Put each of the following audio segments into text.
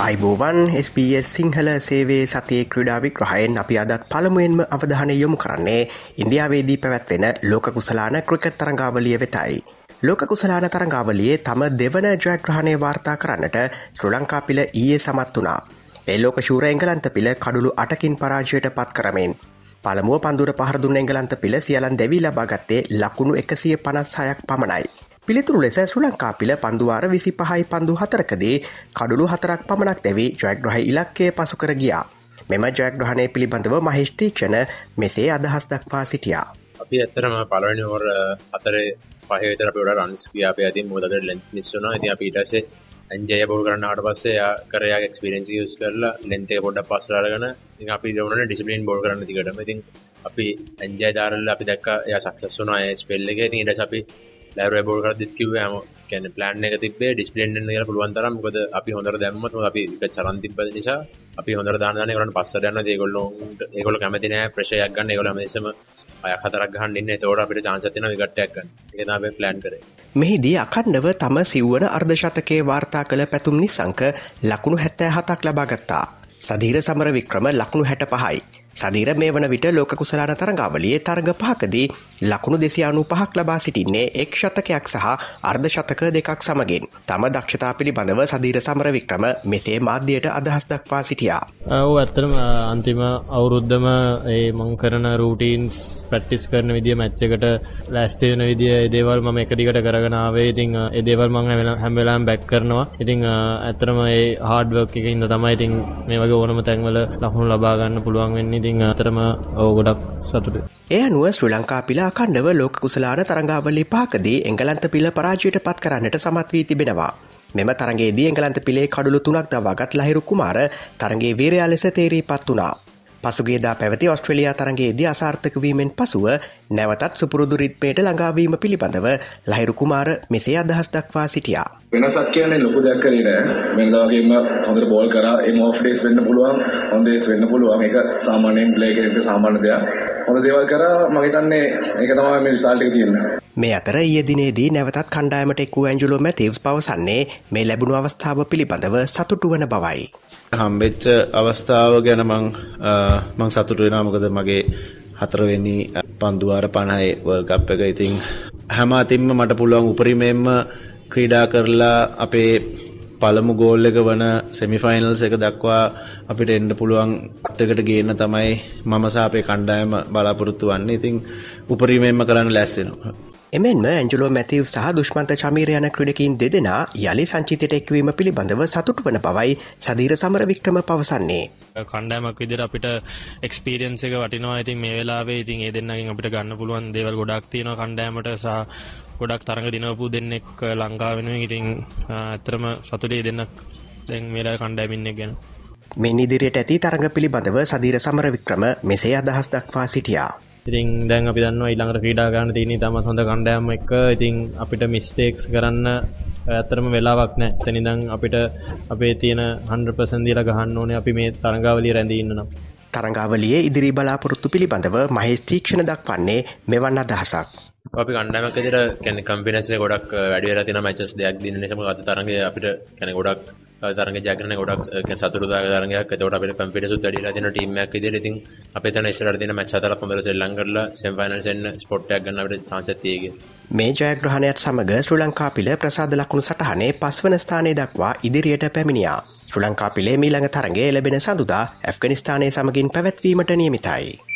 අයිබෝවන් SBS සිංහල සේවේ සතිය ක්‍රඩාවික් රහයෙන් අපි අදත් පළමුුවෙන්ම අවධානය යොමු කරන්නේ ඉන්දියාවේදී පැවැත්වෙන ලෝක කුසලාන ක්‍රිකට් තරංගාවලිය වෙතයි. ලෝක කුසලාන තරංගාවලියේ තම දෙවන ජයග්‍රහණය වාර්තා කරන්නට ශ්‍ර ලංකා පිළ ඊයේ සමත් වනා. ඒ ලෝක ශූර එංගලන්ත පිළ කඩුළු අටකින් පරාජයට පත් කරමෙන්. පළමුුව පන්දුර පහරදුන් එංගලන්ත පිළ සියලන් දැවී ලබාගත්තේ ලකුණු එකසිය පනස් හයක් පමණයි. පිළිතුරු ලෙස ශ්‍ර ලංකා පිළ පන්දුවාර විසි පහයි පන්දු හතරකදී කඩුළු හතරක් පමණක් දැවී ජයග්‍රහහි ඉලක්කය පසුකර ගියා. මෙම ජයග්‍රහණය පිළිබඳව මහිෂ්තීක්ෂණ මෙසේ අදහස් දක්වා සිටියා. අපි ඇත්තරම පලවනි හොර අතරේ පහතර පට රන්ස් යාපය ඇති මොදට ලෙන් නිස්සුනා ඇති අපිටසේ ඇන්ජය බෝල් කරන්නට පස්සේ කරයා එක්ස්පිරෙන්සි යස් කරලා ලෙන්තේ පොඩ පස්සරගන අපි දවන ඩිසිපලින් බෝල් කරන්න තිකටම ඉතින් අපි ඇන්ජය දාරල්ල අපි දක් ය සක්සස්සුනා ස්පෙල්ලක ඉට අපි ලෑර බෝල් කරදිත් කිව ම කැන ප්ලන් එක තිබේ ඩිස්පලෙන්න්න කර පුළුවන් තරම්. ගොද අපි හොඳර දැම්මත් අපි සරන් තිබ නිසා අපි හොඳර දානය කරන පස්සරයන්න ඒගොල්ලො ඒගොල කැමතිනෑ ප්‍රශයක් ගන්න. ගොල මේසම අය හතරක් ගහන්න ඉන්න. තෝට අපිට චාන්සතින විගට්ටයක්ගන්න ඒනාව ප්ලන් කර. මෙහිදී අකණ්ඩව තම සිව්වන අර්ධශතකයේ වාර්තා කළ පැතුම් නිසංක ලකුණු හැත්තෑ හතක් ලබාගත්තා. සදීර සමර වික්‍රම ලකුණු හැට පහයි. සදීර මේ වන විට ලෝක කුසලාන තරඟාවලියේ තරග පහකදී ලකුණු දෙසියානු පහක් ලබා සිටින්නේ එක් ශතකයක් සහ අර්ධ ශතක දෙකක් සමගින්. තම දක්ෂතා පිළිබඳව සදීර සමර වික්‍රම මෙසේ මාධ්‍යයට අදහස් දක්වා සිටියා. ඔව ඇත්තරම අන්තිම අවුරුද්ධම ඒ මං කරන රූටීන්ස් පැට්ටිස් කරන විදිිය මැච්චකට ලැස්තේන විදිිය දේවල් ම එකදිකට කරගෙනාවේ ඉතිං එදේවල් මං හැමවෙලාම් බැක් කරනවා. ඉතිං ඇත්තරම ඒ හාඩ්වක් එක ඉද තමයි ඉතින් මේ වගේ ඕනම තැන්වල ලහුණු ලබාගන්න පුළුවන් වෙන්නේ. ඉතිං අතරම ඕ ගොඩක් සතුට. එය අනුව ශ්‍ර ලංකා පිලා අකණ්ඩව ලෝක කුසලාන තරංගාවලි පාකදී එංගලන්ත පිළ පරාජයට පත් කරන්නට සමත් වී තිබෙනවා. මෙම තරගේ එංගලන්ත පිළේ කඩුළු තුනක් දවාගත් ලහිරු කුමාර තරගේ වීරයා ලෙස තේරී පත් වනා. පසුගේදා පැවති ඔස්ට්‍රලියයා තරගේදී අසාර්ථකවීමෙන් පසුව නැවතත් සුපුරුදු රිත්මයට ළඟාවීම පිළිබඳව ලහිරු කුමාර මෙසේ අදහස් දක්වා සිටියා. වෙනසක් කියන්නේ ලොකු දෙයක් කරේ නෑ. වෙනදාගේම හොඳට බෝල් කරා එම ඔෆ් ඩේස් වෙන්න පුළුවන්, ඔන් ඩේස් වෙන්න පුළුවන්. ඒක සාමාන්‍යයෙන් ප්ලේ කෙනෙක්ට සාමාන්‍ය දෙයක්. හොඳ දේවල් කරා මම හිතන්නේ ඒක තමයි මේ රිසල්ට් එක තියෙන්නේ. මේ අතර ඊයේ දිනේදී නැවතත් කණ්ඩායමට එක් වූ ඇන්ජලෝ මැතිව්ස් පවසන්නේ මේ ලැබුණු අවස්ථාව පිළිබඳව සතුටු වන බවයි. හම්බෙච්ච අවස්ථාව ගැන මං මං සතුටු වෙනවා මොකද මගේ හතරවෙනි පන්දුවාර 50 වර්ල්ඩ් කප් එක ඉතින් හැම අතින්ම මට පුළුවන් උපරිමයෙන්ම ක්‍රීඩා කරලා අපේ පළමු ගෝල් එක වන සෙමිෆයිනල්ස් එක දක්වා අපිට එන්න පුළුවන් අත්තකට ගේන්න තමයි මම සහ අපේ කණ්ඩායම බලාපොරොත්තු වන්නේ. ඉතින් උපරිමයෙන්ම කරන්න ලැස්සෙනවා. එමෙන්ම ඇන්ජලෝ මැතිව් සහ දුෂ්මන්ත චමීර යන ක්‍රඩකින් දෙදෙනා යළි සංචිතයට එක්වීම පිළිබඳව සතුට වන බවයි සදීර සමර වික්‍රම පවසන්නේ. කණ්ඩෑමක් විදිර අපිට එක්ස්පීරියන්ස එක වටිනවා ඉතින් මේ වෙලාවේ ඉතින් ඒ දෙන්නකින් අපිට ගන්න පුළුවන් දේවල් ගොඩක් තියෙන කණ්ඩෑමට සහ ගොඩක් තරඟ දිනපු දෙන්නෙක් ලංකා වෙනුවෙන් ඉතින් ඇතරම සතුටේ දෙන්නක් දැන් මේලා කණ්ඩෑමින්න ගැන. මේ ඉදිරියට ඇති තරඟ පිළිබඳව සදීර සමර වික්‍රම මෙසේ අදහස් දක්වා සිටියා. ඉතින් දැන් අපි දන්නවා ඊළඟට ක්‍රීඩා ගන්න තියෙන තමත් හොඳ කණ්ඩායම් එක්ක ඉතින් අපිට මිස්ටේක්ස් කරන්න ඇත්තරම වෙලාවක් නෑ. තැනිදං අපිට අපේ තියෙන 100% දීලා ගහන්න ඕනේ අපි මේ තරඟාවලිය රැඳී ඉන්න නම්. තරඟාවලියේ ඉදිරි බලාපොරොත්තු පිළිබඳව මහේෂ් තීක්ෂණ දක්වන්නේ මෙවන් අදහසක්. අපි කණ්ඩායමක් විදිහට කියන්නේ කම්පිනස් එක ගොඩක් වැඩි වෙලා තියෙන මැචස් දෙයක් දින නිසා අද තරඟේ අපිට කියන්නේ ගොඩක් තරග ජයග්‍රහණය ගොඩක් සතුටුදායක තරගයක්. එතකොට අපිට කම්පියුටර් සුත් වැඩිලා තියෙන ටීම් එකක් විදිහට ඉතින් අපේ තන ඉස්සරහට තියෙන මැච් හතරක් හොඳට සෙල්ලම් කරලා සෙමි ෆයිනල්ස් එන්න ස්පොට් එකක් ගන්න අපිට chance එකක් තියෙයි. මේ ජයග්‍රහණයත් සමග ශ්‍රී ලංකා පිළ ප්‍රසාද ලකුණු සටහනේ පස්වන ස්ථානය දක්වා ඉදිරියට පැමිණියා. ශ්‍රී ලංකා පිළේ මීළඟ තරගයේ ලැබෙන සඳුදා ඇෆ්ගනිස්තානය සමගින් පැවැත්වීමට නියමිතයි.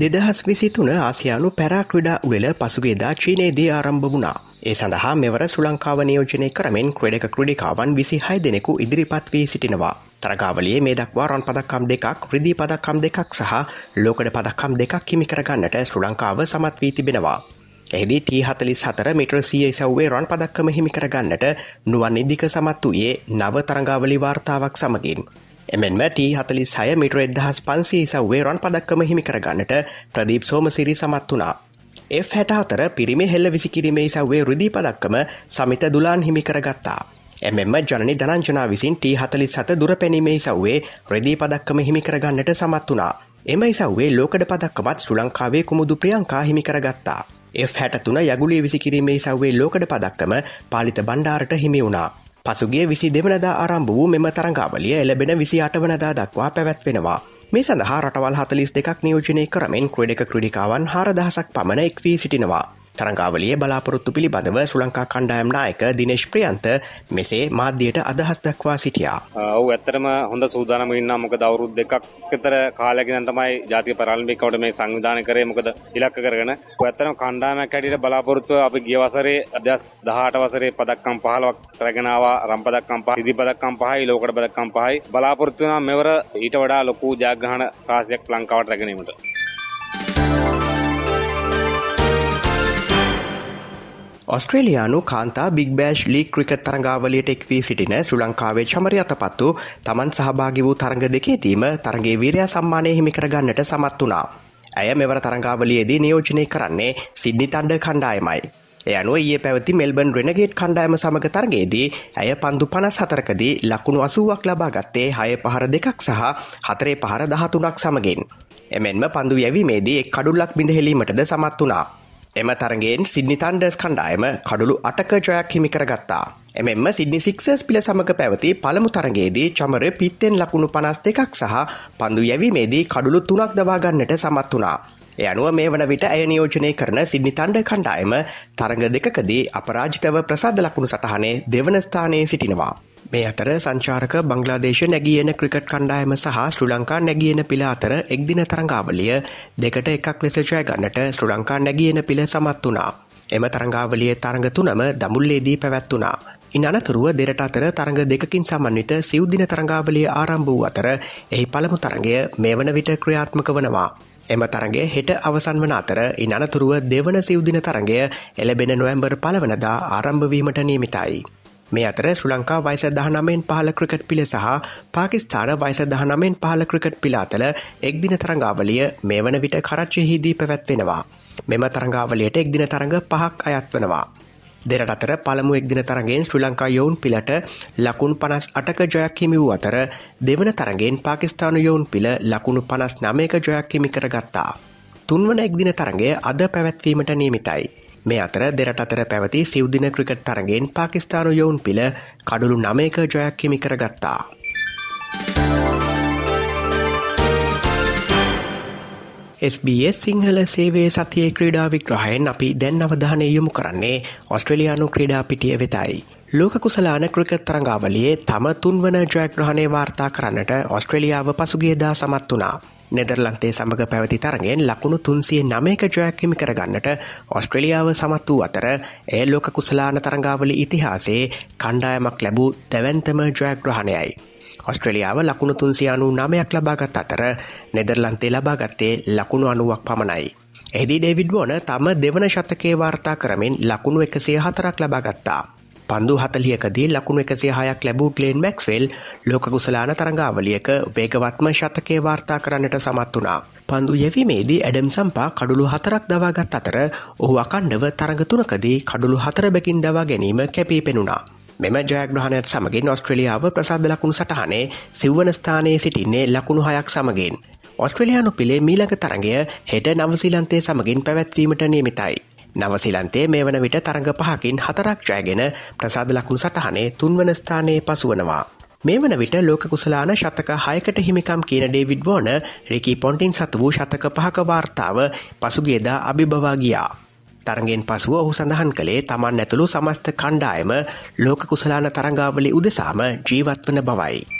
දෙදහස් විසිතුන ආසියානු පැරාක්‍රඩා උළෙල පසුගේදා චීනයේදී ආරම්භ වුණා. ඒ සඳහා මෙවර සුලංකාව නියෝජනය කරමින් ක්‍රඩක ක්‍රඩිකාවන් විසි හය දෙනෙකු ඉදිරිපත් වී සිටිනවා. තරගාවලියේ මේ දක්වා රන් පදක්කම් දෙකක් රිදී පදක්කම් දෙකක් සහ ලෝකඩ පදක්කම් දෙකක් හිමිකරගන්නට ශ්‍ර ලංකාව සමත් වී තිබෙනවා. එහිදී ටී හතලිස් හතර මිට්‍ර සිය සව්වේ රන් පදක්කම හිමි කරගන්නට නුවන් ඉදික සමත් වූයේ නව තරංගාවලි වාර්තාවක් සමගින්. එමෙන්ම ටී හතලිස් හය මිට්‍ර එදහස් පන්සේ සව්වේ රන් පදක්කම හිමි කරගන්නට ප්‍රදීප් සෝමසිරි සමත් වනා. F හැට අතර පිරිමි හෙල්ල විසිකිරීමේ සව්වේ රුදී පදක්කම සමිත දුලාන් හිමි කරගත්තා. එමෙන්ම ජනනි දනංජනා විසින් ටී හතලිස් හත දුර පැනීමේ සව්වේ රෙදී පදක්කම හිමි කරගන්නට සමත් වනා. එම ඉසව්වේ ලෝකඩ පදක්කමත් ශ්‍ර ලංකාවේ කුමුදු ප්‍රියංකා හිමි කරගත්තා. F හැට තුන යගුලේ විසිකිරීමේ සව්වේ ලෝකඩ පදක්කම පාලිත බණ්ඩාරට හිමි වුණා. පසුගේ විසි දෙවනදා ආරම්භ වූ මෙම තරංගාවලිය එලබෙන විසි අටවනදා දක්වා පැවැත්වෙනවා. මේ සඳහා රටවල් හතලිස් දෙකක් නියෝජනය කරමින් ක්‍රඩක ක්‍රඩිකාවන් හාරදහසක් පමණ එක් වී සිටිනවා. තරංගාවලිය බලාපොරොත්තු පිළිබඳව සුලංකා කණ්ඩායම් නායක දිනේශ් ප්‍රියන්ත මෙසේ මාධ්‍යයට අදහස් දක්වා සිටියා. ඔව් ඇත්තටම හොඳ සූදානම ඉන්නවා මොකද අවුරුදු දෙකක් විතර කාලයක ඉඳන් තමයි ජාතික පාර්ලිමේන්තුවට මේ සංවිධානය කරේ මොකද ඉලක්ක කරගෙන. ඔය ඇත්තටම කණ්ඩායමක් හැටියට බලාපොරොත්තු අපි ගිය වසරේ 2018 වසරේ පදක්කම් 15ක් රැගෙන ආවා රම් පදක්කම් 5 ඉදි පදක්කම් 5යි ලෝකඩ පදක්කම් 5යි බලාපොරොත්තු වෙනවා මෙවර ඊට වඩා ලොකු ජයග්‍රහණ රාශියක් ලංකාවට රැගෙනීමට. ඔස්ට්‍රේලයානු කාන්තා බික් බෑෂ් ලීක් ක්‍රිකට් තරඟාවලියට එක් වී සිටින ශ්‍ර ලංකාවේ චමරි අතපත්තු තමන් සහභාගි වූ තරඟ දෙකේතීම තරගේ වීරයා සම්මානය හිමිකරගන්නට සමත් වනා. ඇය මෙවර තරඟාවලියේදී නියෝජනය කරන්නේ සිද්ධි තන්ඩ කණ්ඩායමයි. එය අනුව ඒ පැවති මෙල්බන් රෙනගේට් කණ්ඩායම සමඟ තරගේදී ඇය පන්දු පනස් හතරකදී ලකුණු අසුවක් ලබා ගත්තේ හය පහර දෙකක් සහ හතරේ පහර දහතුනක් සමගින්. එමෙන්ම පන්දු යැවීමේදී එක් කඩුල්ලක් බිඳහෙලීමටද සමත් වනා. එම තරගෙන් සිද්නි තන්ඩර්ස් කණ්ඩායම කඩුළු අටක ජොයක් හිමිකරගත්තා. එමෙන්ම සිද්නි සික්සස් පිළ සමඟ පැවති පළමු තරගේදී චමර පිත්තෙන් ලකුණු පනස් දෙකක් සහ පන්දු යැවීමේදී කඩුළු තුනක් දවාගන්නට සමත් වනා. එ අනුව මේ වන විට ඇය නියෝජනය කරන සිද්නි තන්ඩ කණ්ඩායම තරඟ දෙකදී අපරාජිතව ප්‍රසාද ලකුණු සටහනේ දෙවනස්ථානයේ සිටිනවා. මේ අතර සංචාරක බංගලාදේශ නැගියන ක්‍රිකට් කණ්ඩායම සහ ශ්‍ර ලංකා නැගියන පිළ අතර එක්දින තරංගාවලිය දෙකට එකක් ලෙස ජය ගන්නට ශ්‍ර ලංකා නැගියන පිළ සමත් වනා. එම තරංගාවලිය තරඟ තුනම දමුල්ලේදී පැවැත්වනා. ඉන් අනතුරුව දෙරට අතර තරඟ දෙකින් සමන්විත සිව්දින තරංගාවලිය ආරම්භ වූ අතර එහි පළමු තරගය මේ වන විට ක්‍රියාත්මක වනවා. එම තරගේ හෙට අවසන් වන අතර ඉන් අනතුරුව දෙවන සිව්දින තරගය එලබෙන නොවැම්බර් පලවනදා ආරම්භවීමට නියමිතයි. මේ අතර ශ්‍ර ලංකා වයිස දහනමෙන් පහල ක්‍රිකට් පිළ සහ පාකිස්ථාන වයිස දහනමෙන් පහල ක්‍රිකට් පිලාතල එක්දින තරංගාවලිය මේ වන විට කරච්චයහිදී පැවැත්වෙනවා. මෙම තරංගාවලයට එක්දින තරඟ පහක් අයත් වනවා. දෙරට අතර පළමු එක්දින තරගෙන් ශ්‍ර ලංකා යොවුන් පිළට ලකුණු පනස් අටක ජොයක් හිමි වූ අතර දෙවන තරගෙන් පාකිස්ානු යොවුන් පිළ ලකුණු පනස් නමයක ජොයක් හිමි කරගත්තා. තුන්වන එක්දින තරගේ අද පැවැත්වීමට නියමිතයි. මේ අතර දෙරට අතර පැවති සිව්දින ක්‍රිකට් තරගෙන් පාකිස්ානු යොවුන් පිළ කඩුළු නමයක ජොයක් හිමි කරගත්තා. SBS සිංහල සේවේ සතිය ක්‍රීඩා විග්‍රහයෙන් අපි දැන් අවධානය යොමු කරන්නේ ඔස්ට්‍රලයානු ක්‍රීඩා පිටිය වෙතයි. ලෝක කුසලාන ක්‍රිකත් තරංගාවලියේ තම තුන්වන ජයග්‍රහණය වාර්තා කරන්නට ඔස්ට්‍රලියාව පසුගේදා සමත් වනා. නෙදර්ලන්තේ සමඟ පැවති තරගෙන් ලකුණු තුන්සිය නමයක ජයක්හිමි කරගන්නට ඔස්ට්‍රලියාව සමත් වූ අතර ඒ ලෝක කුසලාන තරංගාවලි ඉතිහාසේ කණ්ඩායමක් ලැබූ දැවන්තම ජයග්‍රහණයයි. ඔස්ට්‍රලියාව ලකුණු තුන්සියානු නමයක් ලබාගත් අතර නෙදර්ලන්තේ ලබාගත්තේ ලකුණු අනුවක් පමණයි. එහිදි ඩේවිඩ් වෝන තම දෙවන ශතකේ වාර්තා කරමින් ලකුණු එකසිය හතරක් ලබාගත්තා. පන්දු හතලියකදී ලකුණු එකසිය හයක් ලැබූ ගලේන් මැක්ස්වෙල් ලෝක කුසලාන තරංගාවලියක වේගවත්ම ශතකේ වාර්තා කරන්නට සමත් වනා. පන්දු යැවීමේදී ඇඩම් සම්පා කඩුළු හතරක් දවාගත් අතර ඔහු අකණ්ඩව තරඟතුනකදී කඩුළු හතර බැකින් දවා ගැනීම කැපී පෙනුණා. මෙම ජයග්‍රහණයට සමගින් ඔස්ට්‍රලියාව ප්‍රසාද ලකුණු සටහනේ සිව්වන ස්ථානයේ සිටින්නේ ලකුණු හයක් සමගින්. ඔස්ට්‍රලයානු පිළේ මීලක තරගය හෙට නවසිලන්තේ සමගින් පැවැත්වීමට නියමිතයි. නවසිලන්තේ මේ වන විට තරඟ පහකින් හතරක් ජයගෙන ප්‍රසාද ලකුණු සටහනේ තුන්වන ස්ථානයේ පසුවනවා. මේ වන විට ලෝක කුසලාන ශතක හයකට හිමිකම් කියන ඩේවිඩ් වෝන රෙකි පොන්ටින් සත වූ ශතක පහක වාර්තාව පසුගේදා අභිභවා ගියා. තරගෙන් පසුව ඔහු සඳහන් කළේ තමන් ඇතුළු සමස්ත කණ්ඩායම ලෝක කුසලාන තරංගාවලි උදෙසාම ජීවත් වන බවයි.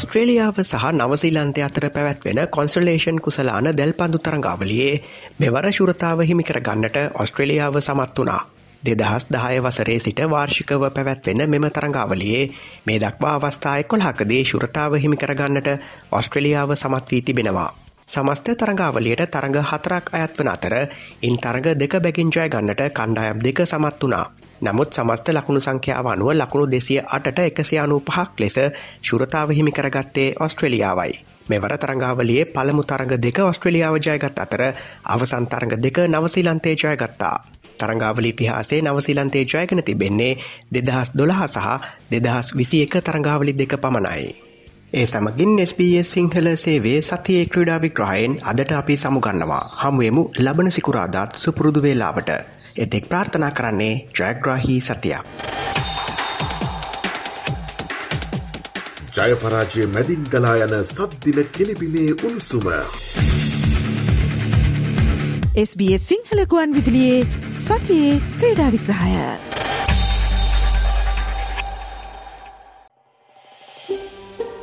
ඔස්ට්‍රේලියාව සහ නවසිලන්තය අතර පැවැත්වෙන කොන්සලේෂන් කුසලාන දැල් පඳු තරංගාවලියේ මෙවර ශුරතාව හිමිකර ගන්නට ඔස්ට්‍රේලියාව සමත් වනා. දෙදහස් දහය වසරේ සිට වාර්ෂිකව පැවැත්වෙන මෙම තරංගාවලියේ මේ දක්වා අවස්ථාය කොල්හකදේ ශුරතාව හිමිකරගන්නට ඔස්ට්‍රලියාව සමත් වී තිබෙනවා. සමස්ත තරඟාවලියට තරඟ හතරක් අයත් වන අතර ඉන් තරඟ දෙක බැගින් ජය ගන්නට කණ්ඩායම් දෙක සමත් වනා. නමුත් සමස්ත ලකුණු සංඛ්‍යාව අනුව ලකුණු දෙසිය අටට එකසි අනු පහක් ලෙස ශුරතාව හිමි කරගත්තේ ඔස්ට්‍රලියාවයි. මෙවර තරංගාවලියේ පළමු තරඟ දෙක ඔස්ට්‍රලියාව ජයගත් අතර අවසන් තරඟ දෙක නවසිලන්තේ ජයගත්තා. තරංගාවල ඉතිහාසේ නවසිලන්තේ ජයගෙන තිබෙන්නේ දෙදහස් දොළහ සහ දෙදහස් විසි එක තරංගාවලි දෙක පමණයි. ඒ සමගින් SBS සිංහල සේවේ සතියේ ක්‍රඩා විග්‍රහයෙන් අදට අපි සමුගන්නවා හමුවමු ලබන සිකුරාදාත් සුපුරුදු වේලාවට. එතෙක් ප්‍රාර්ථනා කරන්නේ ජයග්‍රාහී සතියක්. ජයපරාජය මැදින් ගලා යන සද්දින කෙලිබිලේ උණුසුම. SBS සිංහලකුවන් විදිලියේ සතියේ ක්‍රීඩා විග්‍රහය.